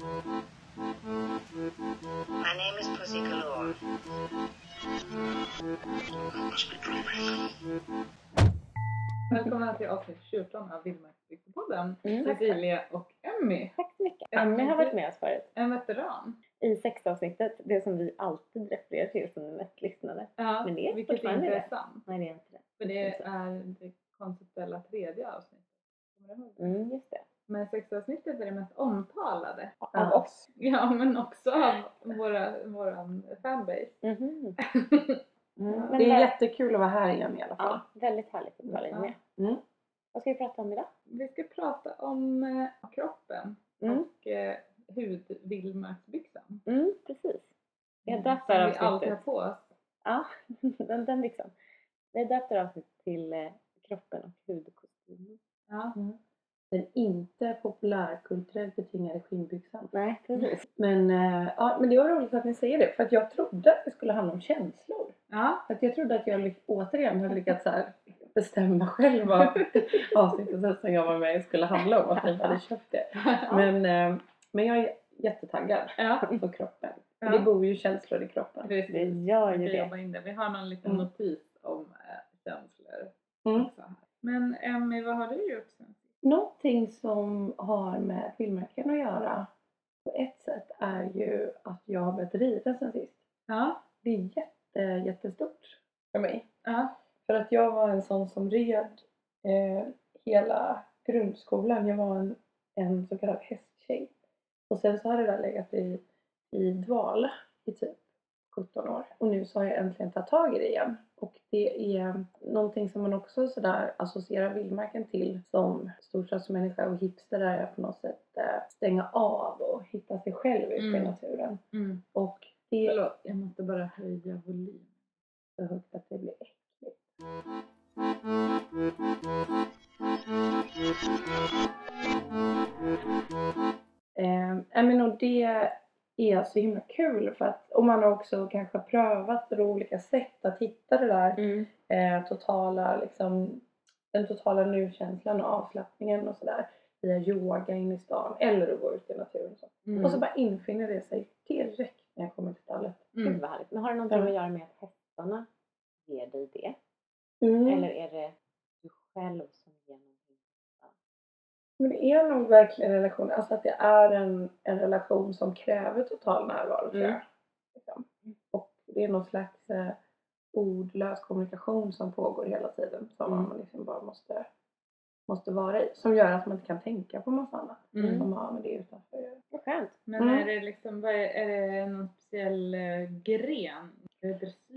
My name is Pussy Galore. I must be dreaming. Välkomna till avsnitt 14 av Vildmarksbygdepodden. Mm. Cecilia och Emmy. Tack så mycket. Emmy har varit med oss förut. En veteran. I sexavsnittet, det som vi alltid refererar till som det mest lyssnade. Ja, Men det är vilket fortfarande inte det. är sant. Nej, det är inte det. För det är det konceptuella tredje avsnittet. Kommer du ihåg det? Mm, just det. Men sexavsnittet är det mest omtalade. Av Ja. oss. Ja, men också av våra, våran fanbase. Mhm. Mm. Men det är där- jättekul att vara här igen i alla fall. Ja, väldigt härligt att vara Ja. med. Mm. Vad ska vi prata om idag? Vi ska prata om eh, kroppen Mm. och eh, hudvildmarksbyxan. Mm, precis. Vi har döpt det här vi alltid har avsnittet. på oss. Ja, den, den byxan. Vi har döpt det här avsnittet till eh, kroppen och hudkostymen. Ja. Den inte populärkulturellt betingade skinnbyxan. Nej, precis. Men, eh, ja, men det var roligt att ni säger det för att jag trodde att det skulle handla om känslor. Ja. För att jag trodde att jag återigen hade lyckats så här, bestämma själv vad avsnittet som jag var med skulle handla om. Att jag hade köpt det. Men, eh, men jag är jättetaggad ja. på kroppen. Ja. Det bor ju känslor i kroppen. Det Precis. gör Vi ju det. jobba in det. Vi har någon liten Mm. notis om äh, känslor. Mm. Men Emmy, vad har du gjort sen? Någonting som har med filmmärken att göra på ett sätt är ju att jag har börjat rida sen sist. Ja. Det är jätte, jättestort för mig. Ja. För att jag var en sån som red eh, hela grundskolan. Jag var en, en så kallad hästtjej. Och sen så har det där legat i, i dvala i typ 17 år. Och nu så har jag äntligen tagit tag i det igen. Och det är någonting som man också sådär associerar vildmarken till som storstadsmänniska och hipster är på något sätt eh, stänga av och hitta sig själv ute i Mm. naturen. Mm. Och det Förlåt, jag måste bara höja volym. så högt att det blir äckligt. Eh, men och det är så himla kul för att och man har också kanske prövat på olika sätt att hitta det där Mm. eh, totala liksom den totala nu-känslan och avslappningen och sådär via yoga in i stan eller att gå ut i naturen. Så. Mm. Och så bara infinner det sig direkt när jag kommer till stallet. Gud Mm. vad härligt. Men har det någonting att göra med att hästarna ger dig det? Mm. Eller är det du själv? Men det är nog verkligen en relation, alltså att det är en, en relation som kräver total närvaro tror Mm. Liksom. Och det är någon slags eh, ordlös kommunikation som pågår hela tiden som Mm. man liksom bara måste, måste vara i. Som gör att man inte kan tänka på massa annat Mm. som har med det utanför att göra. Vad skönt. Men Mm. är det liksom, är, är det någon speciell eh, gren?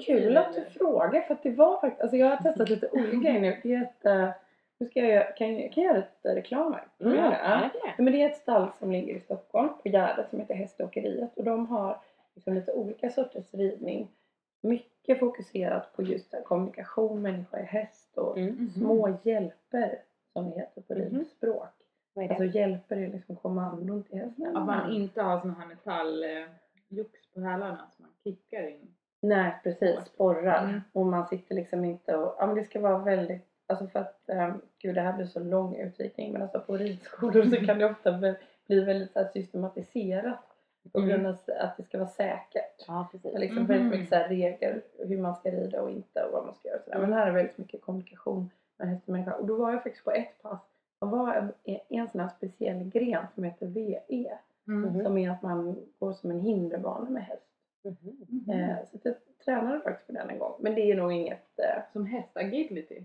Kul att du frågar för att det var faktiskt, alltså jag har testat lite olika grejer nu. Det är ett, eh, nu ska jag, kan jag, kan jag göra eh, reklam här? Det? Ja. ja, det. Ja, men det är ett stall som ligger i Stockholm på Gärdet som heter Häståkeriet och de har liksom lite olika sorters ridning. Mycket fokuserat på just kommunikation, människa i häst och Mm. Mhm. små hjälper som det heter på Mhm. ridspråk. Är det? Alltså hjälper är liksom kommandon till hästen. Att man inte har sån här metalljox på hälarna som man kickar in. Nej precis, sporrar. Mm. Och man sitter liksom inte och, ja men det ska vara väldigt, alltså för att, um, gud det här blir så lång utvikning men alltså på ridskolor så kan det ofta bli, bli väldigt så här systematiserat. På Mm. grund av att det ska vara säkert. Ja, precis. Det är liksom Mhm. väldigt mycket så här regler hur man ska rida och inte och vad man ska göra. och sådär. Men här är väldigt mycket kommunikation med häst och människa. Och då var jag faktiskt på ett pass som var en, en sån här speciell gren som heter VE. Mm. Mhm. Som är att man går som en hinderbana med häst. Mhm. Eh, så jag tränade faktiskt på den en gång. Men det är nog inget... Eh, Som hästagility.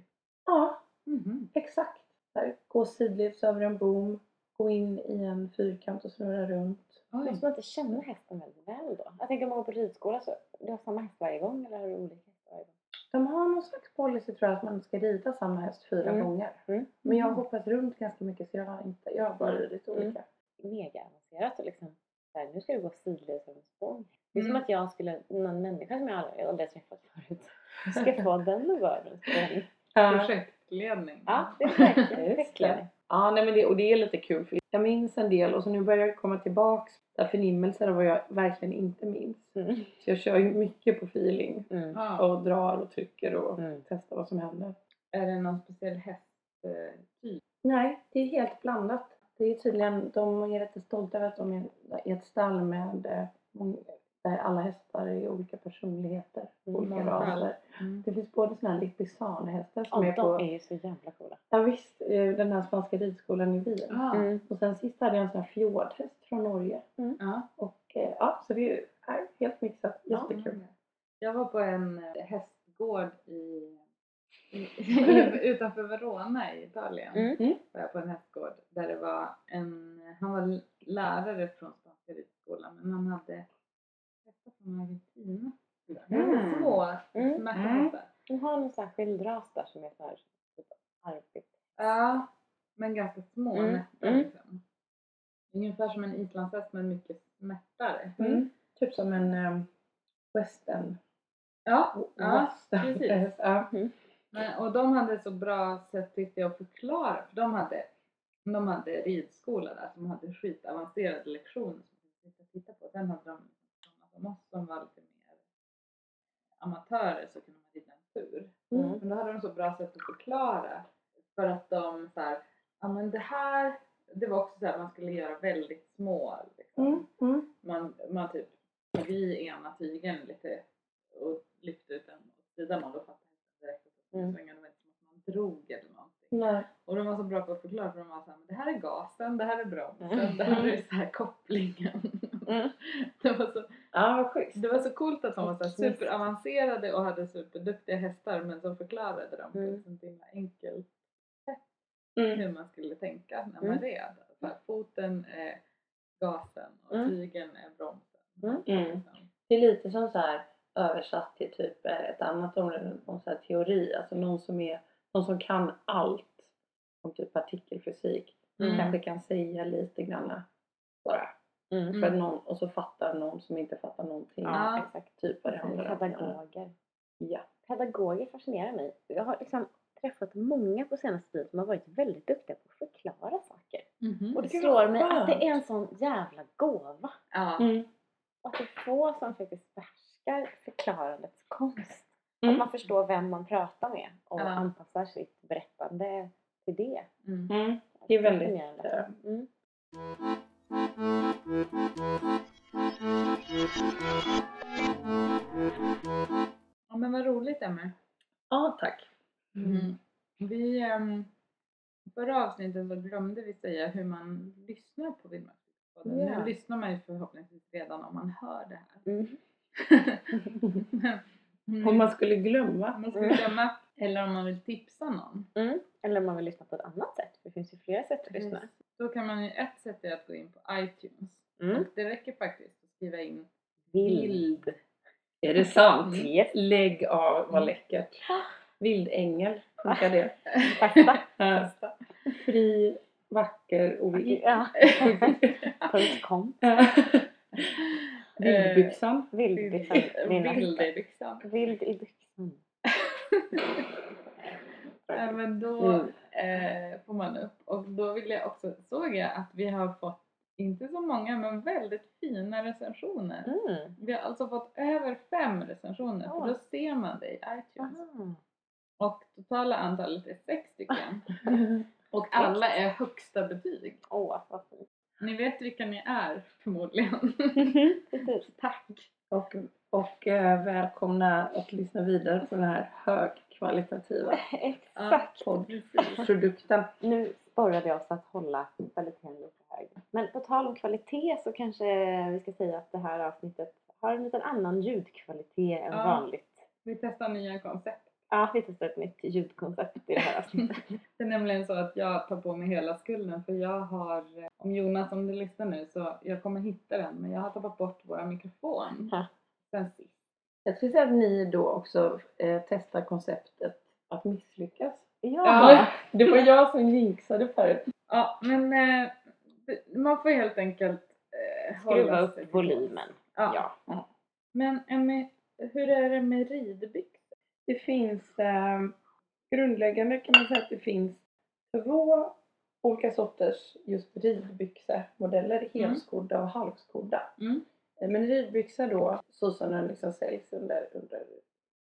Ja, Mhm. exakt. Här, gå sidleds över en bom. Gå in i en fyrkant och snurra runt. Oj. Måste man inte känna hästen väldigt väl då? Jag tänker om man går på ridskola så du har samma häst varje gång eller har du olika hästar varje gång? De har någon slags policy tror jag att man ska rida samma häst fyra Mm. gånger. Mm. Men jag har hoppat runt ganska mycket så jag har inte, jag har bara Mm. ridit olika. Mega avancerat och liksom här, nu ska du gå sidleds över en spång. Det är Mm. som att jag skulle, någon människa som jag aldrig, aldrig träffat förut, ska få den att gå över en spång. Projektledning. Ja, det är det. Ja, nej, men det, och det är lite kul för jag minns en del och så nu börjar jag komma tillbaks där förnimmelser av vad jag verkligen inte minns. Mm. Så jag kör ju mycket på feeling Mm. Och drar och trycker och Mm. testar vad som händer. Är det någon speciell hästtyp? Nej, det är helt blandat. det är tydligen, de är rätt stolta över att de är i ett stall med eh, där alla hästar är olika personligheter, Mm, olika raser. Mm. Det finns både sådana här Lipizzaner-hästar som Ja, är på, de är ju så jävla coola. ja visst, eh, den här spanska ridskolan i Wien. Ah, Mm. Och sen sist hade jag en sån här fjordhäst från Norge. ja. Och eh, ja, så det är är helt mixat. Jättekul. Jag var på en eh, hästgård i, i, utanför Verona i Italien. Mm. Var jag på en hästgård där det var en, han var lärare från Spanska ridskolan men han hade hästar från Argentina. Mm. Små Mm. smärthästar. De har någon särskild ras där som är så här typ arbet. Ja, men ganska små Mm. nätter Mm. liksom. Ungefär som en islandshäst men mycket smärtare. Mm. Typ som en um, western. Ja, ja western precis. Ja. Men, och de hade så bra sätt tyckte jag att förklara. För de hade, de hade ridskola där som hade skitavancerade lektioner som vi fick titta på. Den hade de sådana som oss som var lite mer amatörer så kunde man rida en tur. Mm. Men då hade de så bra sätt att förklara. För att de så här, ja men det här, det var också så här man skulle göra väldigt små liksom. Mm. Mm. Man, man typ tog i ena tygen lite och lyfte ut den åt sidan och då fattade hästen direkt att det Mm. skulle svänga. Det var inte som att man drog eller någonting. Nej. Och de var så bra på att förklara för de var såhär, det här är gasen, det här är bromsen, Mm. det här är så här kopplingen. Mm. Det, var så, Ja, det var så coolt att de var så här superavancerade och hade superduktiga hästar men så förklarade de på Mm. ett himla enkelt Mm. hur man skulle tänka när man Mm. red. Så här, foten är gasen och Mm. tygen är bromsen. Mm. Mm. Liksom. Det är lite som så här översatt till typ eh, ett annat område, någon så här teori. Alltså någon som, är, någon som kan allt om typ partikelfysik. Mm. Kanske kan säga lite grann bara. Mm. För någon, och så fattar någon som inte fattar någonting. Ja, exakt. Typ vad det handlar om. Pedagoger. Ja. Pedagoger fascinerar mig. Jag har liksom träffat många på senaste tiden som har varit väldigt duktiga på att förklara saker. Mhm. Och det Gud, slår mig att det är en sån jävla gåva. Ja. Mm. Och att det är få som faktiskt behärskar förklarandets konst. Mm. Att man förstår vem man pratar med och Ja. anpassar sitt berättande till det. Mm. Mm. Det är väldigt, Fascinerande. Mm. ja men vad roligt Emmy. Ja, tack. Mm. Vi, um, förra avsnittet så glömde vi säga hur man lyssnar på Vildmarkspodden. Ja. Nu lyssnar man ju förhoppningsvis redan om man hör det här. Mm. Om man skulle glömma. om man ska glömma eller om man vill tipsa någon. Mm. Eller om man vill lyssna på ett annat sätt. Det finns ju flera sätt att lyssna. Då kan man ju, ett sätt är att gå in på iTunes. Mm. Och det räcker faktiskt att skriva in Vild. Är det sant? Yes. Lägg av, vad läckert. Vildängel, funkar det? Ja. Fri, vacker och vild. Ja. Com. Vildbyxan. Vildbyxan. Mina Vild i byxan. Vild i byxan. Ja, men då Mm. eh, får man upp. Och då vill jag också, såg jag att vi har fått, inte så många, men väldigt fina recensioner. Mm. Vi har alltså fått över fem recensioner, Ja. för då ser man det i iTunes. Aha. Och totala antalet är sex stycken. Och alla är högsta betyg. Åh, vad fint. Ni vet vilka ni är förmodligen. Precis. Tack! Och, och eh, välkomna att lyssna vidare på den här högkvalitativa Exakt. poddprodukten. Nu sporrade jag oss att hålla kvaliteten lite hög. Men på tal om kvalitet så kanske vi ska säga att det här avsnittet har en liten annan ljudkvalitet än Ja. vanligt. Vi testar nya koncept. Ja, vi testar ett nytt ljudkoncept i det här avsnittet. Det är nämligen så att jag tar på mig hela skulden för jag har, om Jonas om du lyssnar nu så jag kommer hitta den men jag har tappat bort våra mikrofon Ja. sen sist. Jag skulle säga att ni då också eh, testar konceptet att misslyckas. Ja! Det var jag som jinxade förut. Ja men eh, man får helt enkelt eh, Skruva hålla upp volymen. Ja. Ja. Men Emmy, hur är det med ridbyxor? Det finns eh, grundläggande kan man säga att det finns två olika sorters just ridbyxemodeller, helskodda och halvskodda. Mm. Eh, Men ridbyxa då, så som den liksom säljs under, under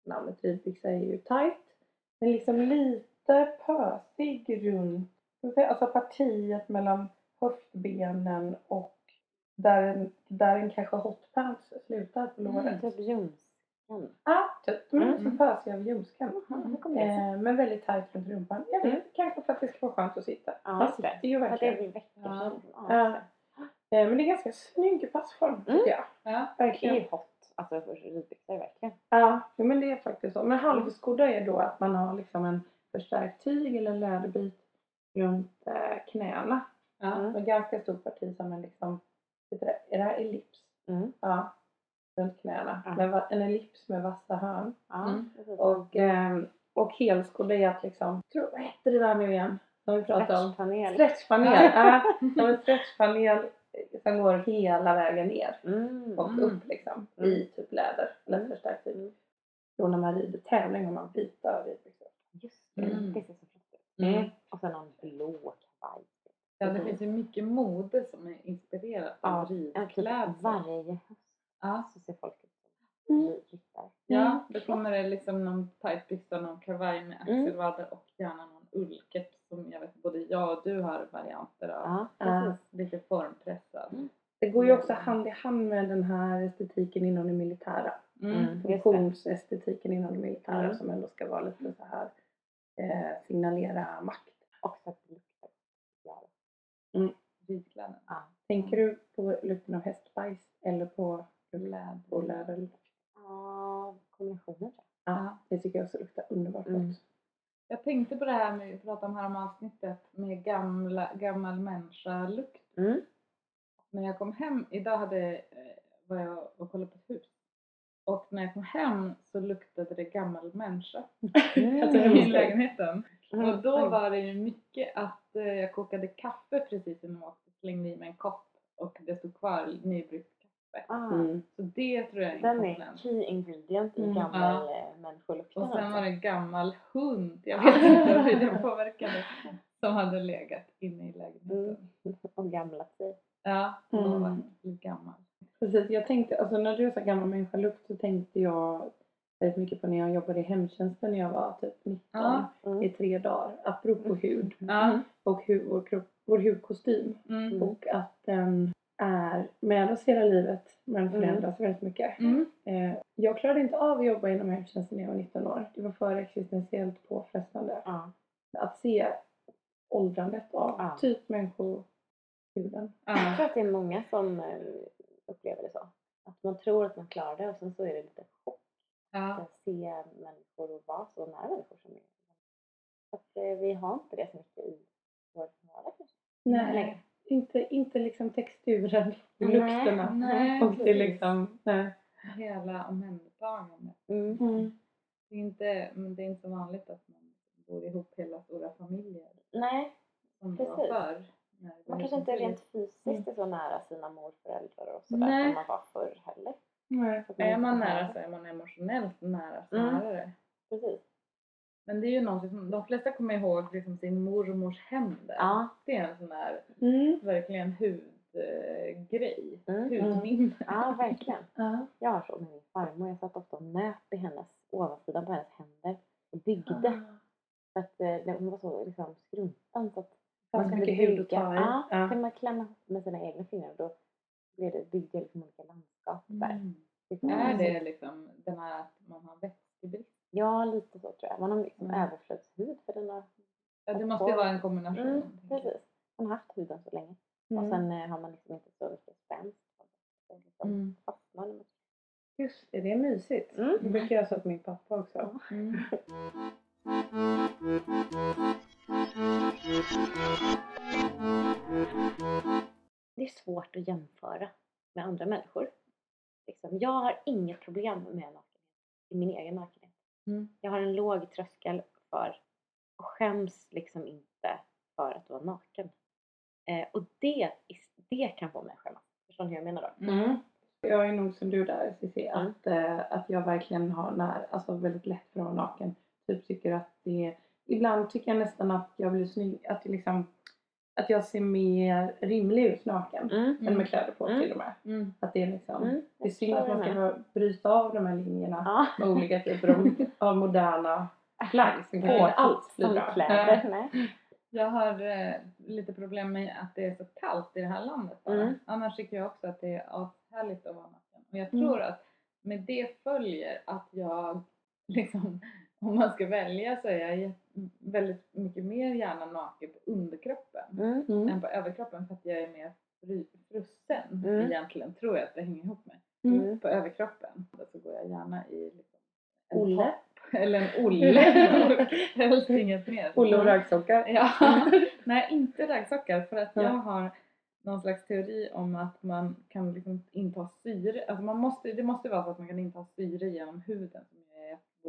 namnet ridbyxa är ju tight. Men liksom lite pösig runt, alltså partiet mellan höftbenen och där en, där en kanske hotpants slutar på låret. Typ ljumsken. Ja, typ. Mm, Mm. Ljumsken. Mm. Hur kommer det sig? Eh, men väldigt tajt runt rumpan. Jag vet, Mm. kanske för att det ska vara skönt att sitta. Ja, Man just det. sitter ju att det verkligen. blir veckor Ja. Ja, det. Eh, men det är ganska snygg passform tycker Mm. jag. Ja. Det är Verkligen. hot. Alltså ridbyxor verkligen. Ja, men det är faktiskt så. Men halvskodda är då att man har liksom en förstärkt tyg eller läderbit runt eh, knäna. Ja. Mm. Med ganska stort parti som en liksom, det, är det här ellips? Mm. Ja, runt knäna. Ja. Med en ellips med vassa hörn. Ja, Mm. Och, eh, och helskodda är att liksom, tror, vad hette det där nu igen? Som vi pratade om? Stretchpanel. Ja, som en stretchpanel som går hela vägen ner Mm. och Mm. upp liksom Mm. i typ läder eller Mm. förstärkt tyg. Då när man rider tävling har man vita ridbyxor. Just det, Mm. det ser så flott ut. Mm. Och sen någon blå kavaj. ja, det finns ju mycket mode som är inspirerat Ja, av en typ ridklädsel. varje höst Ja. så ser folk ut som Mm. ryttare. Ja, då kommer det liksom någon tight byxa, någon kavaj med Mm. axelvaddar och gärna någon ullkeps som jag vet både jag och du har varianter av. Ja. Lite formpressad. Mm. Det går ju också hand i hand med den här estetiken inom det militära. Mm. Mm. Funktionsestetiken inom det militära Mm. som ändå ska vara lite så här eh, signalera makt. Och så att det luktar. Ja. Tänker du på lukten av hästbajs eller på Läder. på läder? Ja, kombinationer tror Ja, det tycker jag också luktar underbart Mm. gott. Jag tänkte på det här med, vi pratade om här om avsnittet med gamla, gammal människa-lukt. Mm. När jag kom hem, idag hade, eh, var jag och kollade på ett hus. Och när jag kom hem så luktade det gammal människa Alltså, i lägenheten. Mm. Och då var det ju mycket att eh, jag kokade kaffe precis innan jag åkte, slängde i mig en kopp och det stod kvar nybryggt. Ah, Mm. Så det tror jag är en Den är key ingredient i Mm. gammal ja. människolukten. Och sen alltså. var det en gammal hund, jag vet inte hur den påverkade, som hade legat inne i lägenheten. Mm. Och gamlat sig. Ja, och Mm. var lite gammal. Precis, jag tänkte, alltså när du sa gammal människa-lukt så tänkte jag väldigt mycket på när jag jobbade i hemtjänsten när jag var typ 19 Ja. Mm. i tre dagar. Apropå hud Ja. och hud, vår, kropp, vår hudkostym. Mm. Och att den är med oss hela livet men förändras väldigt mycket. Mm. Eh, jag klarade inte av att jobba inom hemtjänsten när jag var 19 år. Det var för existentiellt påfrestande. Ja. Att se åldrandet av Ja. typ människohuden. Jag Ja. tror att det är många som eh, upplever det så. Att man tror att man klarar det och sen så är det lite chock Ja. att se människor och vara så nära människor som är. Att eh, vi har inte det så mycket i vår vardag kanske. Nej, längre. Inte, inte liksom texturen, Nej, lukterna. Nej, och det är precis. liksom, nej. Hela omhändertagandet. Mm. Mm. Det är, inte, men det är inte så vanligt att man bor ihop hela stora familjer Nej, som det var Precis. förr. när det man kanske inte rent fysiskt är så nära sina morföräldrar och sådär Nej. som man var förr heller. Nej. Är man nära så är man emotionellt nära Mm. snarare. Precis. Men det är ju någonting som de flesta kommer ihåg liksom sin mormors händer. Ja. Det är en sån där Mm. verkligen hudgrej. Mm. Hudminne. Ja, verkligen. Ja. Jag har så med min farmor. Jag satt ofta och nöp i hennes ovansidan på hennes händer och byggde. För att eh, hon var så liksom skrumpan så att Man så mycket hud att ta i. Ja, Ja. kunde man klämma ihop med sina egna fingrar och då blev det, byggde jag liksom olika landskap där. Mm. Liksom, Är det liksom den här att man har vätskebrist? Ja, lite så tror jag. Man har liksom Mm. överflödshud för den har, Ja, det måste ju vara en kombination. mm, precis. Man har haft huden så länge. Mm. Och sen eh, har man liksom inte så mycket spänst. Liksom Mm. fastnar. Just det, det är mysigt. Mm. Det brukar jag säga till min pappa också. Mm. det är svårt att jämföra med andra människor. Liksom, jag har inget problem med nakenhet i min egen nakenhet. Mm. Jag har en låg tröskel för och skäms liksom inte för att vara naken. Eh, och det, det kan få mig att skämmas. Förstår ni hur jag menar då? Mm. Jag är nog som du där Cissi, Mm. att, eh, att jag verkligen har när, alltså väldigt lätt för att vara naken. Typ tycker att det ibland tycker jag nästan att jag blir snygg, att, det liksom, att jag ser mer rimlig ut naken. Mm. Än med kläder på Mm. till och med. Mm. Att det är liksom, Mm. det är synd att man ska bryta av de här linjerna Ja. med olika typer av, moderna plagg som kanske inte alls bra. kläder. Nej. Jag har eh, lite problem med att det är så kallt i det här landet bara. Mm. Annars tycker jag också att det är härligt att vara naken. Och jag Mm. tror att med det följer att jag liksom, om man ska välja så är jag väldigt mycket mer gärna naken på underkroppen Mm. Mm. än på överkroppen för att jag är mer frusen Mm. egentligen, tror jag att det hänger ihop med. Mm. Mm. På överkroppen så går jag gärna i liksom en Olle. topp eller en Olle helst inget mer. Olle och raggsockar. Ja, nej inte raggsockar för att jag har någon slags teori om att man kan liksom inta syre, alltså man måste, det måste vara så att man kan inta syre genom huden som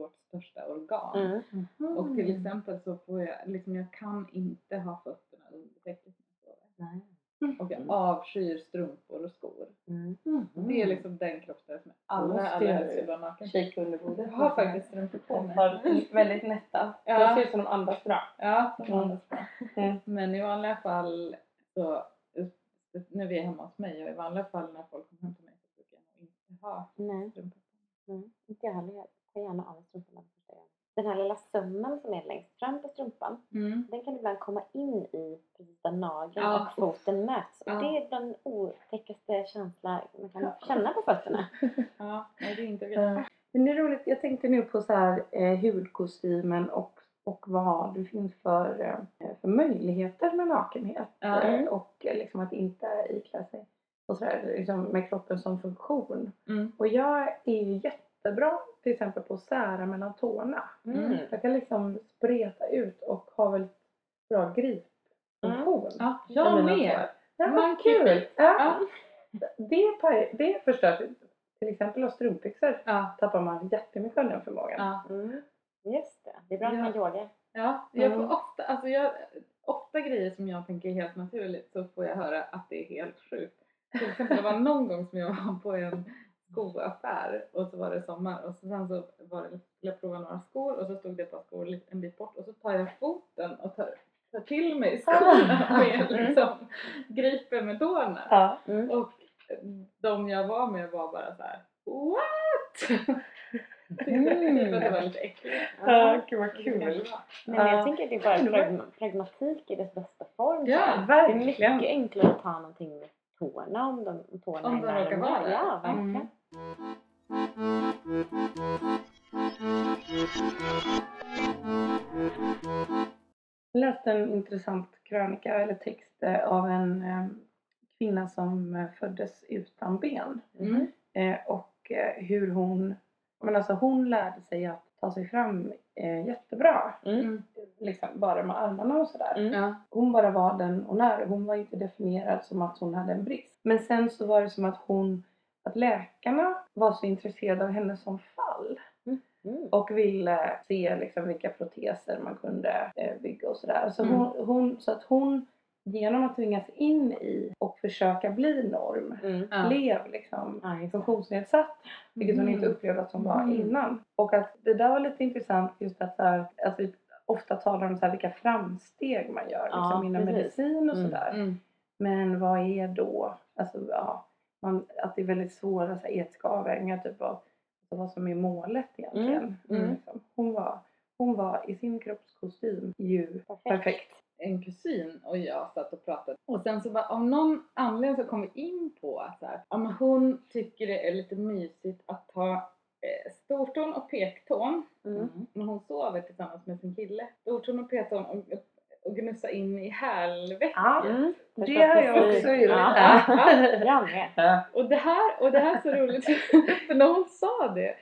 vårt största organ. Mm. Och till exempel så får jag, liksom jag kan inte ha fötterna under täcket när jag sover. Nej. Och jag avskyr strumpor och skor. Mm. Det är liksom den kroppsdelen som jag allra, Måste allra jag helst vill vara naken. Kika under bordet. Jag har faktiskt strumpor på mig. väldigt nätta. Ja. Det ser ut som de andas bra. Ja, de Mm. andas bra. Mm. Men i vanliga fall så, nu är vi hemma hos mig och i vanliga fall när folk kommer hem till mig så brukar jag nog inte ha Nej. strumpor på Mm. Inte jag heller. Tar gärna av gör. Den här lilla sömmen som är längst fram på strumpan. mig. Den kan ibland komma in i precis där nageln Ja. och foten möts. Och Ja. det är den otäckaste känslan man kan känna på fötterna. Ja, nej det är inte. Eh, Men det är roligt, jag tänkte nu på så här eh, hudkostymen och, och vad det finns för, eh, för möjligheter med nakenhet. Ja. Eh, och eh, liksom att inte iklä sig och så där, liksom med kroppen som funktion. Mm. Och jag är ju jättebra till exempel på att sära mellan tårna. Mm. Jag kan liksom spreta ut och ha väldigt bra gripfunktion. Ja, med jag mina med. Ja, Man vad kul! Ja. Det, det förstörs till exempel av strumpbyxor Ja, tappar man jättemycket av den förmågan. ja. Mm. Just det. Det är bra Ja. med yoga. Ja, jag får Mm. ofta, alltså jag, ofta grejer som jag tänker är helt naturligt så får jag höra att det är helt sjukt. Till exempel det var någon gång som jag var på en skoaffär och så var det sommar och så sen så var det, skulle jag prova några skor och så stod det ett par skor lite- en bit bort och så tar jag foten och tar, tar till mig skorna och jag liksom griper med tårna. Ja. Mm. Och de jag var med var bara så här: What? Mm. Det var lite äckligt. Ja, gud vad Det kul. men jag Ja. tänker att det är bara pragmatik i dess bästa form. Ja, tror jag. Det är verkligen. mycket enklare att ta någonting med tårna om, de, tårna Om är de råkar vara där. Ja, Mm. verkligen. Jag läste en intressant krönika eller text eh, av en eh, kvinna som eh, föddes utan ben. Mm. Och hur hon, men alltså hon lärde sig att ta sig fram eh, jättebra. Mm. Liksom bara med armarna och sådär. Mm. Ja. Hon bara var den hon är. Hon var inte definierad som att hon hade en brist. Men sen så var det som att hon, att läkarna var så intresserade av henne som fall. Mm. Och ville se liksom vilka proteser man kunde eh, bygga och sådär. Så, Mm. hon, hon, så att hon genom att tvingas in i och försöka bli norm Mm. Ja. blev liksom Ja, funktionsnedsatt. Vilket hon Mm. inte upplevde att hon var Mm. innan. Och att det där var lite intressant just att, här, att vi ofta talar om så här, vilka framsteg man gör Ja, liksom, inom precis. medicin och Mm. sådär. Mm. Men vad är då, alltså ja, man, att det är väldigt svåra så här, etiska avvägningar typ av vad som är målet egentligen. Mm, mm. Liksom. Hon, var, hon var i sin kroppskostym ju Perfekt. perfekt. En kusin och jag satt och pratade och sen så bara av någon anledning så kom vi in på att så här, ja, men hon tycker det är lite mysigt att ta eh, stortån och pektån Mm. när hon sover tillsammans med sin kille. Stortån och pektån och, och gnussa in i hälvetet. Ja, Mm. det har jag också gjort. Ja. Ja. Och det här, och det här är så roligt för när hon sa det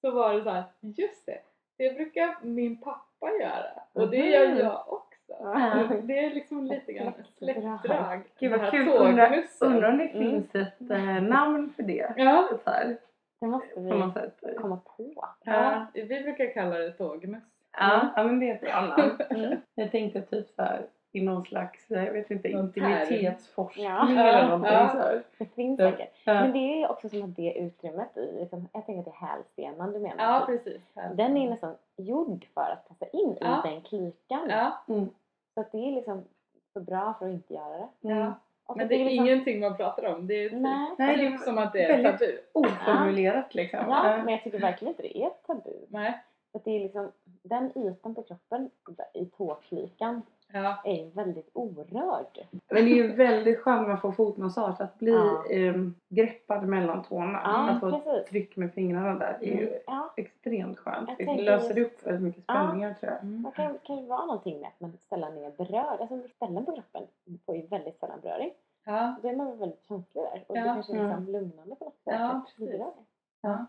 så var det så här, just det, det brukar min pappa göra och det gör Mhm. jag också. Ja. Det är liksom lite grann ett Släktdrag. Gud vad kul. Undrar, undrar om det Mm. finns ett eh, namn för det. Ja, Så här, Det måste på vi något sätt. komma på. ja, vi brukar kalla det tågmuss. Ja, ja men det är ett bra namn. Mm. Jag tänkte typ så här i någon slags, jag vet inte, Någon intimitetsforskning Ja. eller någonting ja. så. Det finns säkert. Ja. Men det är också som att det utrymmet, i, liksom, jag tänker att det är hälsenan du menar. Ja, typ. precis. Den är nästan gjord för att passa in Ja. i den klykan. Ja, Så att det är liksom för bra för att inte göra det. ja. Och Men det är liksom, ingenting man pratar om. Det är typ, Nej. Nej, det är typ som att det är väldigt- tabu. Oformulerat liksom. Ja, Ja. men jag tycker verkligen inte det är ett tabu. Nej. För att det är liksom den ytan på kroppen i tåklykan Ja. är ju väldigt orörd. Men det är ju väldigt skönt man får fotmassage att bli Ja. ehm, greppad mellan tårna. Ja, att få precis. tryck med fingrarna där. Är ju Ja, extremt skönt. Jag Det löser just- upp väldigt mycket Ja. spänningar tror jag. Mm. det kan kanske vara någonting med att man sällan är berörd. Alltså ställen på kroppen får ju väldigt sällan beröring. Ja. Då är man väl väldigt känslig där. Och det Ja. kanske är liksom lugnande på något sätt. Ja, att precis. berörd.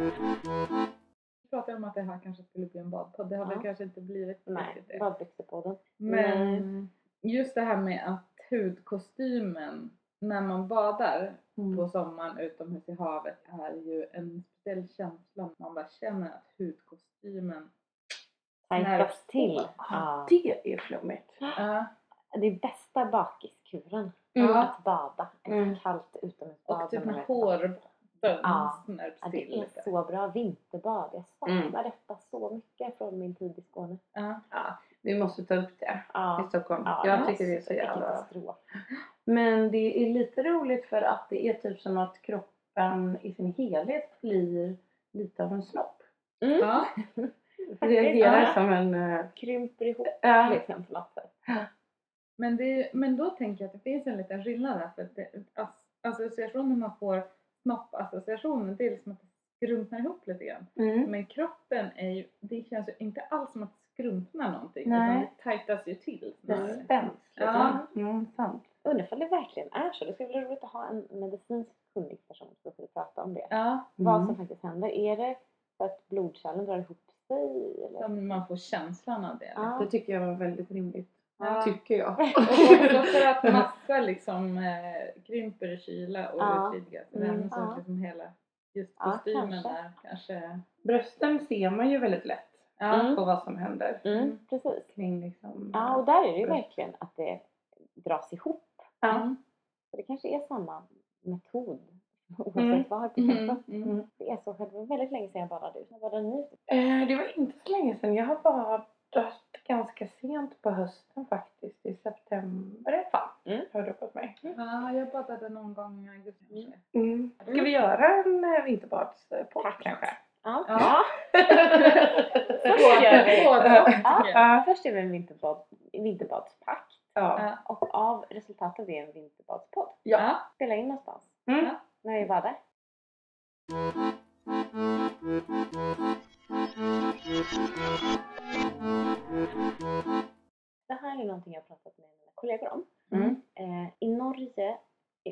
Vi pratade om att det här kanske skulle bli en badpodd. Det har väl Ja. kanske inte blivit Nej, det. badbyxor på den. Men just det här med att hudkostymen när man badar Mm. på sommaren utomhus i havet är ju en speciell känsla. Man bara känner att hudkostymen Tajtas till. Ja. Det är flummigt. Ja. Det är bästa bakiskuren. Mm. Att bada. Ett Mm. kallt utomhusbad. Och typ med är- hårbön Ja. till det är lite. så bra vinterbad. Jag saknar Mm. detta så mycket från min tid i Skåne. Ja. Ja, vi måste ta upp det Ja. i Stockholm. Ja, jag tycker det är så jävla... Men det är lite roligt för att det är typ som att kroppen i sin helhet blir lite av en snopp. Mm. Ja. Reagerar Ja. som en... eh, Krymper ihop Ja. liksom på något sätt. Men, det, men då tänker jag att det finns en liten skillnad där. För att det, as, associationen man får, snoppassociationen, det är liksom att det skrumpnar ihop lite grann. Mm. Men kroppen är ju, det känns ju inte alls som att det skrumpnar någonting. Nej. Utan det tajtas ju till. Det spänns Ja. Mm, sant. Undrar ifall det verkligen är så. Det skulle vara roligt att ha en medicinskt kunnig person som skulle prata om det. Ja, Vad Mm. som faktiskt händer. Är det för att blodkärlen drar ihop sig? Eller? som man får känslan av det. Ja. Det tycker jag var väldigt rimligt. Ja. Tycker jag. Och också för att massa liksom eh, krymper i kyla och Ja. utvidgas Mm. så Ja. liksom hela just Ja, kostymen kanske. där kanske... Brösten ser man ju väldigt lätt Ja. Mm. på vad som händer Mm, precis. kring liksom... Ja, och där är det ju verkligen att det dras ihop. Ja. Mm. Så det kanske är samma metod oavsett Mm. var på Mm. Mm. Det är så själv. Det var väldigt länge sedan jag badade ut. När badade ni? Eh, det var inte så länge sedan. Jag har badat ganska sent på hösten faktiskt. I september i alla fall. Mm. Har du på mig. Ja, jag badade någon gång i augusti kanske. Mm. Ska vi göra en eh, vinterbadspodd kanske? Ja. Ja. Först gör vi, Ja. först gör vi en vinterbad, vinterbadspack. Ja. Och av resultatet blir en vinterbadspodd. Ja. Spela in någonstans. Mm. Ja. När vi badar. Det här är någonting jag har pratat med mina kollegor om. Mm. Eh, I Norge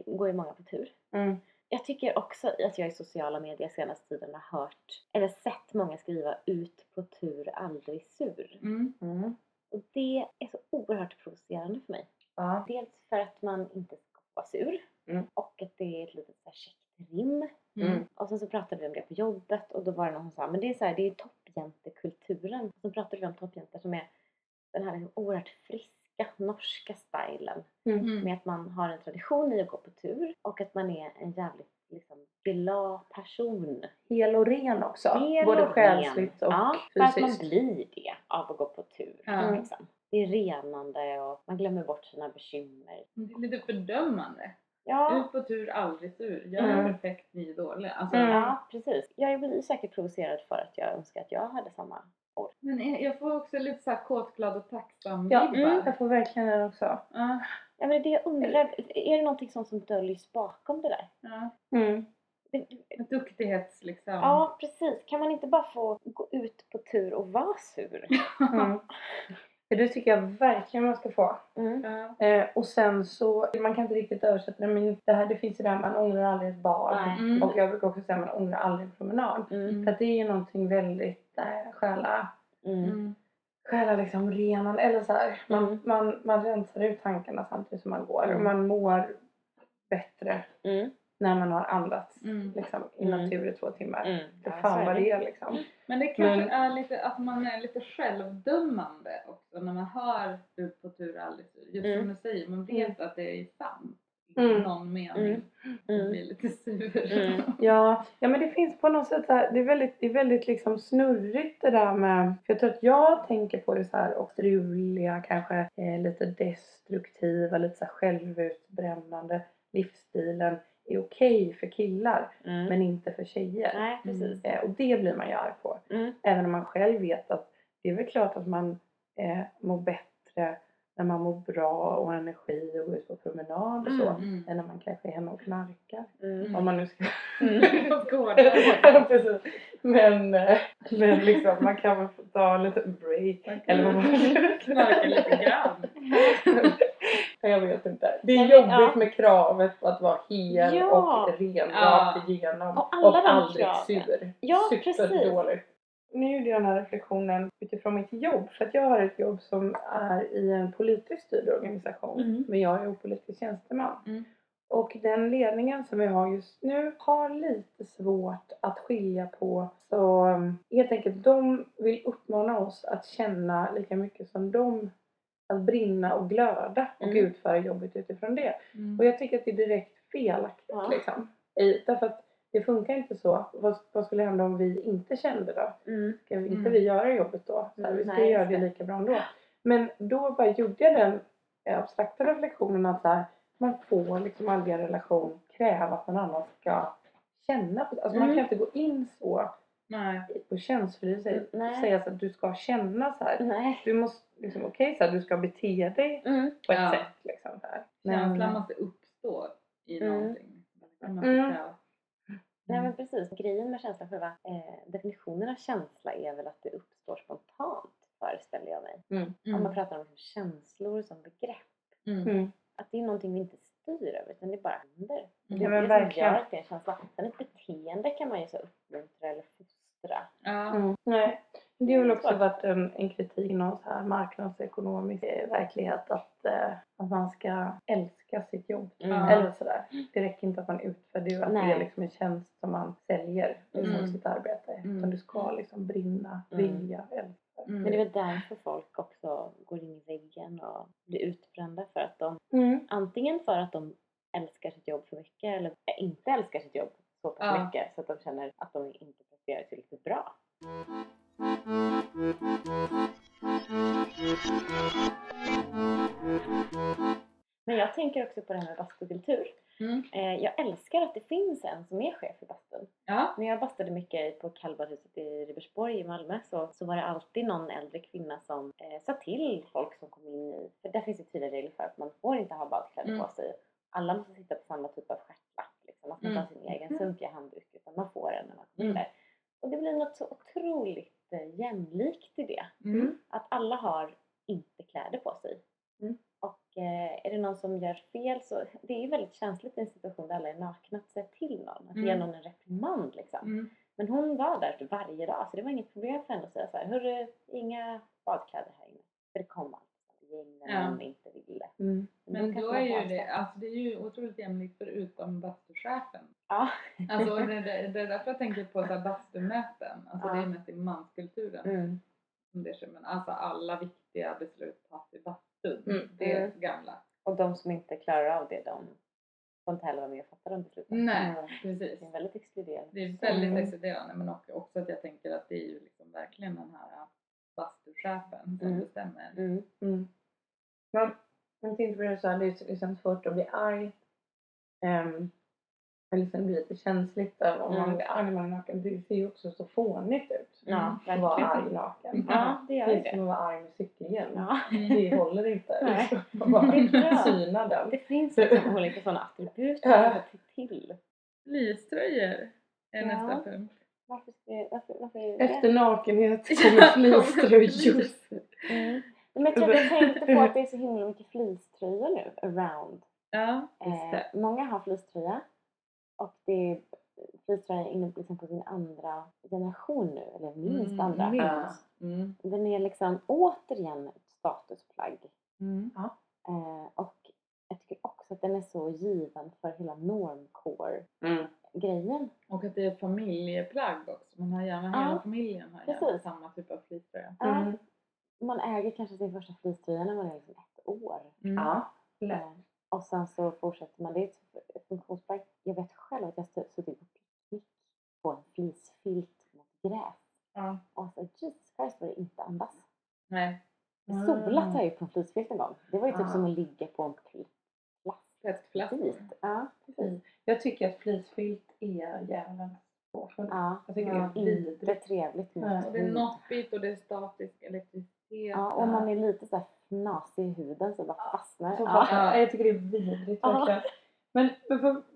går ju många på tur. Mm. Jag tycker också att jag i sociala medier senaste tiden har hört, eller sett många skriva ut på tur, aldrig sur. Mm. Mm. Och det är så oerhört provocerande för mig. Ja. Dels för att man inte ska vara sur Mm. och att det är ett litet käckt rim. Mm. Och sen så pratade vi om det på jobbet och då var det någon som sa men det är så här, det är toppjäntekulturen. Så pratade vi om toppjäntor som är den här liksom oerhört friska norska stilen. Mm. Med att man har en tradition i att gå på tur och att man är en jävligt liksom, glad person. Hel och ren också. Hel Både och själsligt och ja, för att man fysiskt. blir det av att gå på tur. Ja. Liksom. Det är renande och man glömmer bort sina bekymmer. Det är lite fördömande. Ja, Ut på tur, aldrig sur. Jag är Mm. perfekt, ni är dåliga. Alltså, Mm. ja precis. Jag blir säkert provocerad för att jag önskar att jag hade samma år. Men jag- får också lite så här kåt, glad och tacksam Ja, mm. jag får verkligen den också. Ja, Ja, men det jag undrar, är det någonting sånt som döljs bakom det där? ja. Mm. En duktighets liksom. Ja, precis. Kan man inte bara få gå ut på tur och vara sur? Mm. För Det tycker jag verkligen man ska få. Mm. Eh, och sen så, man kan inte riktigt översätta det men det här det finns ju det här man ångrar aldrig ett bad. Mm. Och jag brukar också säga man ångrar aldrig en promenad. Mm. För att det är ju någonting väldigt eh, själa, Mm. Mm. själa liksom renande. Eller så här, man, Mm. man, man rensar ut tankarna samtidigt som man går. Mm. Och man mår bättre Mm. När man har andats Mm. liksom, i Mm. natur i två timmar. Mm. För Ja, fan vad det. det är liksom. Men det kanske Men- är lite att man är lite självdömande också när man hör ut på tur, aldrig. Just Mm. som du säger, man vet att det är sant. Mm. Någon mening. Man Mm. blir lite sur. Mm. Ja, ja men det finns på något sätt så här, det är väldigt, det är väldigt liksom snurrigt det där med, för jag tror att jag tänker på det så här och struliga, kanske eh, lite destruktiva, lite så här självutbrännande livsstilen är okej för killar Mm. men inte för tjejer. Nej, precis. Eh, och det blir man ju arg på. Mm. Även om man själv vet att det är väl klart att man eh, mår bättre när man mår bra och har energi och går ut på promenad och så. Mm. Än när man kanske är hemma och knarkar. Mm. Om man nu ska... Precis. Men, eh, men liksom, man kan väl få ta en liten break. Eller man Knarka lite grann. Jag vet inte. Det är Nej, jobbigt ja. med kravet på att vara hel Ja. och ren Ja. rakt igenom. Och alla de aldrig kraven. sur. Ja, Superdåligt. Nu gjorde jag den här reflektionen utifrån mitt jobb. För att jag har ett jobb som är i en politiskt styrd organisation. Mm. Men jag är opolitisk tjänsteman. Mm. Och den ledningen som vi har just nu har lite svårt att skilja på. Så um, helt enkelt, de vill uppmana oss att känna lika mycket som de. Att brinna och glöda och Mm. utföra jobbet utifrån det. Mm. Och jag tycker att det är direkt felaktigt Ja. liksom. I, därför att det funkar inte så. Vad, vad skulle hända om vi inte kände då? Mm. Ska vi, inte Mm. vi göra jobbet då? Så här, vi ska Nej, göra det lika bra ändå. Men då bara gjorde jag den eh, abstrakta reflektionen att så här, man får liksom aldrig en relation kräva att någon annan ska känna. på- Alltså man Mm. kan inte gå in så Nej. på känsloliv säga, säga så att du ska känna så här. Nej. Du måste liksom, okej så här, du ska bete dig Mm. på ett Ja. sätt liksom. Så här. Känslan måste uppstå i Mm. någonting. Mm. Nej men precis. Grejen med känsla själva, eh, definitionen av känsla är väl att det uppstår spontant föreställer jag mig. Mm. Om man pratar om liksom känslor som begrepp. Mm. Mm. Att det är någonting vi inte styr över utan det bara händer. Mm. Det är men det som gör att det är en känsla. Sen ett beteende kan man ju så uppmuntra eller fostra. Ja. Mm. Nej. Det har väl också varit en, en kritik någon så här marknadsekonomisk eh, verklighet att, eh, att man ska älska sitt jobb. Mm. Eller sådär. Det räcker inte att man utför det, att det är liksom en tjänst som man säljer liksom Mm. sitt arbete. Mm. Utan du ska liksom brinna, Mm. vilja, älska. Mm. Men det är väl därför folk också går in i väggen och blir utbrända för att de Mm. antingen för att de älskar sitt jobb för mycket eller inte älskar sitt jobb så pass Ja. mycket så att de känner att de inte presterar tillräckligt bra. Men jag tänker också på det här med bastukultur. Mm. Eh, jag älskar att det finns en som är chef i bastun. Ja. När jag bastade mycket på kallbadhuset i Ribersborg i Malmö så, så var det alltid någon äldre kvinna som eh, sa till folk som kom in i, för där finns det tydliga regler för att man får inte ha badkläder Mm. på sig. Alla måste sitta på samma typ av stjärtlapp. Liksom. Man ska inte Mm. ha sin egen sunkiga handduk utan man får en när man kommer Mm. där. Och det blir något så otroligt jämlikt i det. Mm. Att alla har inte kläder på sig. Mm. Och eh, är det någon som gör fel så det är ju väldigt känsligt i en situation där alla är nakna att säga till någon. Att ge Mm. någon en reprimand liksom. Mm. Men hon var där varje dag så det var inget problem för henne att säga så här, hörru, inga badkläder här inne. För det kom ett gäng när Ja. någon inte ville. Mm. Men då man är ju det, alltså det är ju otroligt jämlikt förutom bastuchefen. Ja. Alltså det, det, det är därför jag tänker på så här bastumöten. Alltså Ja. det är mest i manskulturen. Mm. Men alltså alla viktiga beslut tas i bastun. Mm. Det är Mm. gamla. Och de som inte klarar av det, de får inte heller vara med och fatta de besluten. Nej, Mm. precis. Det är väldigt exkluderande. Det är väldigt Mm. exkluderande men också, också att jag tänker att det är ju liksom verkligen den här bastuchefen som Mm. bestämmer. Mm. Men jag tänkte på det så här, det är liksom svårt att bli arg. Um, eller liksom blir lite känsligt där om man Mm. blir arg man är naken. Det ser ju också så fånigt ut. Ja, Att vara arg naken. Ja, det gör Precis det. som att vara arg med cykelhjälm. Ja. Det håller inte. Nej. Man bara Det är syna den. Det finns liksom olika sådana attribut man får till. Fleecetröjor är Ja. nästa punkt. Varför, varför, varför är det Efter nakenhet kommer fleecetröjor. Mm. Men jag tror att jag tänkte på att det är så himla mycket fleecetröjor nu around. Ja, just Eh, det. många har fleecetröja och det är fleecetröja inne liksom på sin andra generation nu, eller minst Mm, andra. minst. Mm. Den är liksom återigen ett statusplagg. Mm. Eh, och jag tycker också att den är så given för hela normcore-grejen. Och att det är ett familjeplagg också. Man har gärna, Ja, hela familjen har gärna precis. samma typ av fleecetröja. Ja, Mm. Man äger kanske sin första fleecetröja när man är liksom ett år. Mm. Ja, lätt. Eh, och sen så fortsätter man. Det är ett funktionsplagg. Jag vet själv att jag suttit på picknick på en fleecefilt mot gräs. Ja. Och så Jesus Christ vad det inte andas. Nej. Solat har jag ju på en fleecefilt en gång. Det var ju typ Ah. som att ligga på en pl- plast. Fint. Ja, precis. Jag tycker att fleecefilt är djävulens påfund. Ja, Jag tycker Ja, det är vidrigt. inte trevligt Och det är noppigt och det är statisk elektricitet. Ja, och om man är lite så här fnasig i huden så bara fastnar. Så Ja. fattar jag. Tycker det är vidrigt Ja. verkligen. Men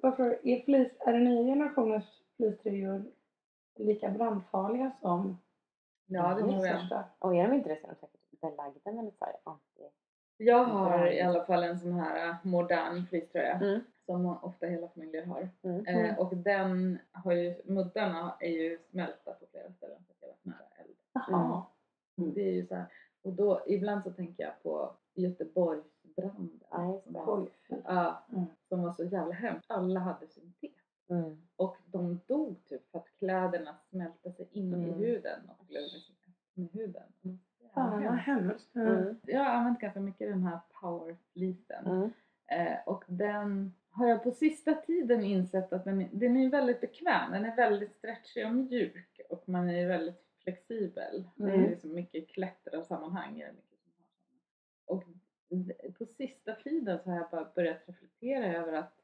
varför, är, flis, är den nya generationens fleecetröjor lika brandfarliga som Ja, det de tror jag. Och är de inte det så är de säkert belagda med lite så här anti... Jag har i alla fall en sån här äh, modern fleecetröja Mm. som ofta hela familjer har. Mm. Eh, och den har ju, muddarna är ju smälta på flera ställen för att jag har varit nära eld. Jaha. Det är ju så här, och då ibland så tänker jag på Göteborgsbranden. Ja, som, var, ja, Mm. som var så jävla hemskt. Alla hade syntet. Mm. Och de dog typ för att kläderna smälte sig in i Mm. huden och blev liksom med huden. Fan vad hemskt. Mm. Mm. Jag har använt ganska mycket den här power fleecen. Eh, och den har jag på sista tiden insett att den, är- den är väldigt bekväm. Den är väldigt stretchig och mjuk och man är väldigt flexibel. Det är Mm. liksom mycket klättrarsammanhang. mycket som har. Och på sista tiden så har jag bara börjat reflektera över att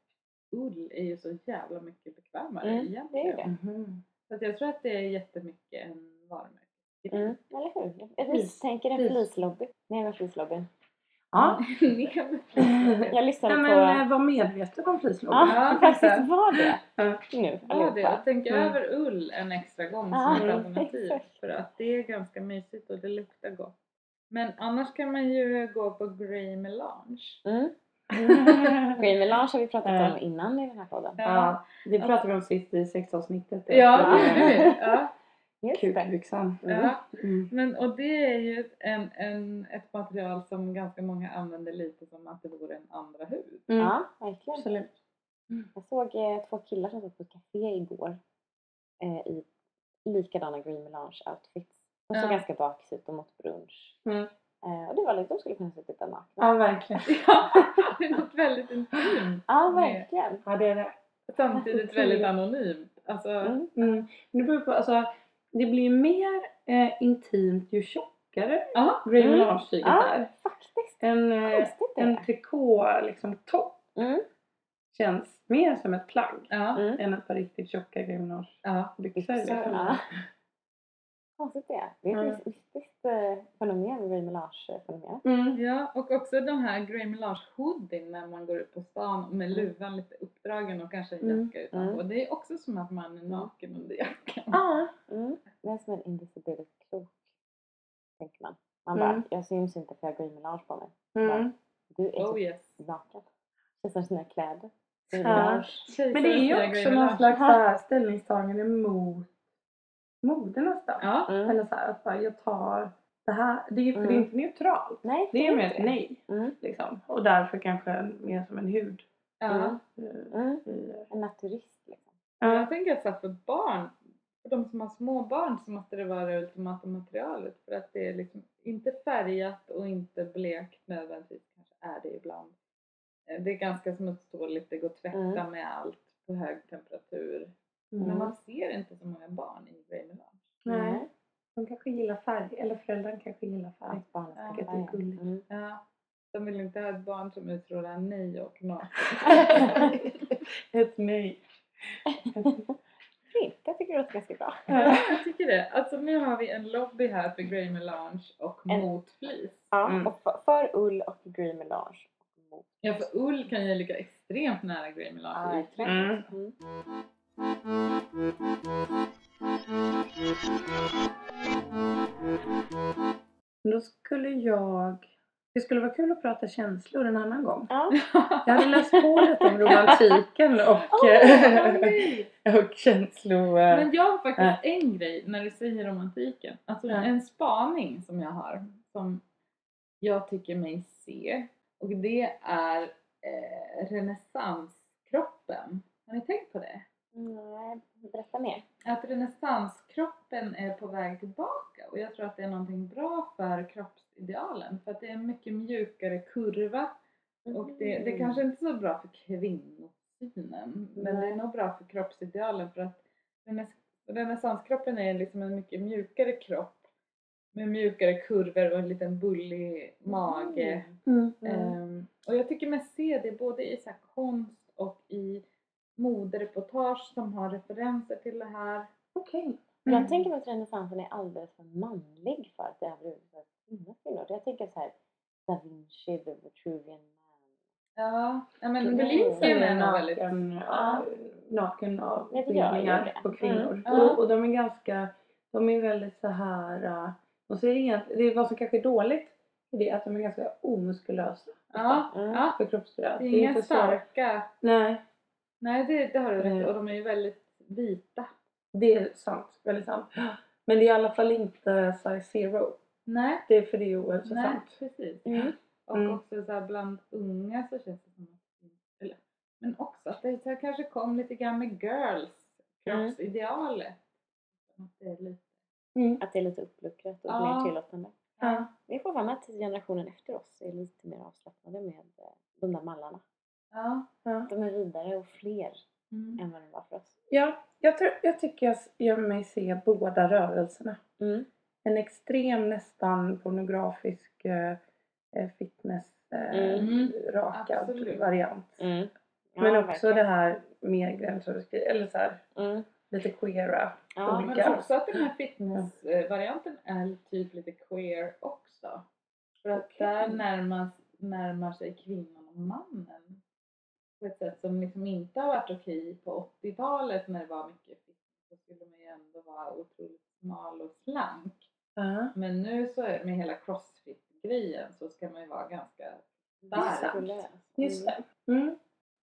ull är ju så jävla mycket bekvämare Mm, egentligen. det är det. Mhm. Så att jag tror att det är jättemycket en varumärke. Mm. Eller hur? Jag- misstänker en Flis. flislobby. Ner med flislobbyn. Ja. Jag lyssnade på... men eh, var medveten om fleecelobbyn. Ja, Ja, faktiskt var det. Ja. Nu Ja, det, och tänk Mm. över ull en extra gång Ja, som ett alternativ. För att det är ganska mysigt och det luktar gott. Men annars kan man ju gå på Grey Melange. Mm. Grey Melange har vi pratat Ja. om innan i den här podden. Ja, det pratade vi om sist i sexavsnittet. Ja, det gjorde vi. Ja, Just det. Kukbyxan. ja. Mm. Men, och det är ju en, en, ett material som ganska många använder lite som att det vore en andra hud. Mm. Ja, verkligen. Absolut. Jag såg eh, två killar som satt på ett café igår eh, i likadana Green Melange outfits. De såg Ja. ganska bakis ut och mot brunch. Mm. Eh, och det var lite, de skulle kunna sitta där nakna. Ja, verkligen. Ja, det är något väldigt intimt. Ja, verkligen. Ja, det är det. Samtidigt väldigt anonymt. Alltså, Mm. Mm. Det beror på, alltså, det blir mer eh, intimt ju tjockare ja. Grey Mm. Melange-tyget Ja, är. faktiskt. En, eh, en trikå liksom topp Mm. känns mer som ett plagg Mm. än ett par riktigt tjocka Grey Melange-byxor. Konstigt det är. Det är Mm. ett mystiskt fenomen, Grey Melange-fenomen. Mm. Ja, och också den här Grey Melange hoodien när man går ut på stan med Mm. luvan lite uppdragen och kanske en Mm. jacka utanpå. Det är också som att man är naken under jackan. Ja. Mm. Det är som en invisibility cloak, tänker man. Man Mm. bara, jag syns inte för jag har Grey Melange på mig. Mm. Du är Oh typ yes. naken. Det är som sina kläder. Ja. Men det är ju också någon slags ställningstagande mot modet nästan. Ja, Mm. Eller så här, att bara, jag tar det här. Det är, för det är Mm. inte neutralt. Nej, Det är mer ett nej. Mm. Liksom. Och därför kanske mer som en hud. ja. Mm. eh, Mm. i- En naturist liksom. Ja. Jag tänker att så här för barn, för de som har små barn så måste det vara det ultimata materialet för att det är liksom inte färgat och inte blekt nödvändigtvis, kanske är det ibland. Eh, Det är ganska smutsdåligt, det går att tvätta Mm. med allt på hög temperatur. Mm. Men man ser inte så många barn i Grey Melange. Nej. De kanske gillar färg. Eller föräldrarna kanske gillar färg. Att barnet Ja, ska det är gulligt. Mm. Ja. De vill inte ha ett barn som utstrålar nej och naken. Ett nej. Fint, jag tycker det låter ganska bra. Ja, jag tycker det. Alltså nu har vi en lobby här för Grey Melange och En- mot fleece. Ja, Mm. och för, för ull och Grey Melange. Och mot. Ja, för ull kan ju ligga extremt nära Grey Ja, Melange i uttryck. Mm. Mm. Då skulle jag... Det skulle vara kul att prata känslor en annan gång. Ja. Jag hade läst på lite om romantiken och, nej. och känslo... Men jag har faktiskt en grej när du säger romantiken. Alltså Ja. en spaning som jag har som jag tycker mig se och det är eh, renässanskroppen. Har ni tänkt på det? Nej, berätta mer. Att renässanskroppen är på väg tillbaka och jag tror att det är någonting bra för kroppsidealen för att det är en mycket mjukare kurva och det, det är kanske inte är så bra för kvinnosynen men det är nog bra för kroppsidealen för att renäs- renässanskroppen är liksom en mycket mjukare kropp med mjukare kurvor och en liten bullig mage. Mm. Ehm, och jag tycker mig se det både i så konst och i modereportage som har referenser till det här. Okej. Jag tänker mig att renässansen är alldeles för manlig för att det överhuvudtaget finnas kvinnor. Jag tänker så här Da Vinci, The Vitruvian Man. Ja, ja men Bellinsen är nog väldigt... ja, naken gör det. på kvinnor. Mm. Och, och de är ganska, de är väldigt så här. äh, de ser egentligen, det är vad som kanske är dåligt det är att de är ganska omuskulösa Ja, Mm. ja. för kroppsgrad. Det är inga starka... Nej, Nej, det, det har du rätt. Mm. Och de är ju väldigt vita. det är sant. Väldigt sant. Men det är i alla fall inte size zero. Nej, Det är för det är nej ohälsosamt. precis. Mm. Och Mm. också så här bland unga så känns det som att... Eller, men också att det så här kanske kom lite grann med girls. Mm. Kroppsidealet. Att det är lite... Mm. Att det är lite uppluckrat och Ja. mer tillåtande. Ja. Vi får vara med att generationen efter oss är lite mer avslappnade med eh, de där mallarna. Ja. Ja. De är vidare och fler Mm. än vad de var för oss. Ja, jag, tror, jag tycker jag gör mig se båda rörelserna. Mm. En extrem nästan pornografisk eh, eh, fitness eh, Mm. rakad Absolut. variant. Mm. Ja, Men också verkligen. det här mer gränsöverskridande, eller så här, Mm. lite queera. Ja, Men olika. också att den här fitnessvarianten är typ lite queer också. För att Okej. där närmar, närmar sig kvinnan och mannen på ett sätt som liksom inte har varit okej på 80-talet när det var mycket fitness. Då skulle man ju ändå vara otroligt smal och slank. Ja. Men nu så är med hela crossfit-grejen så ska man ju vara ganska stark. Muskulös. Just Mm. det. Mm.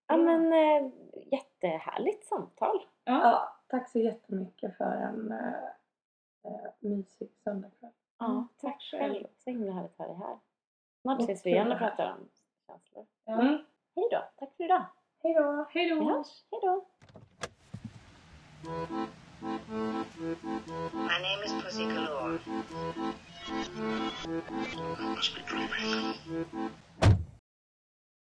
Ja men eh, jättehärligt samtal. Ja. Ja, tack så jättemycket för en eh, mysig söndagkväll. Ja, Mm, tack tack själv. Så himla härligt att ha dig här. Snart ses vi igen och pratar om känslor. Ja. Hej då. Tack för idag. Hej då! Hej Vi då! hörs. Hej då. My name is Pussy Galore. I must be dreaming.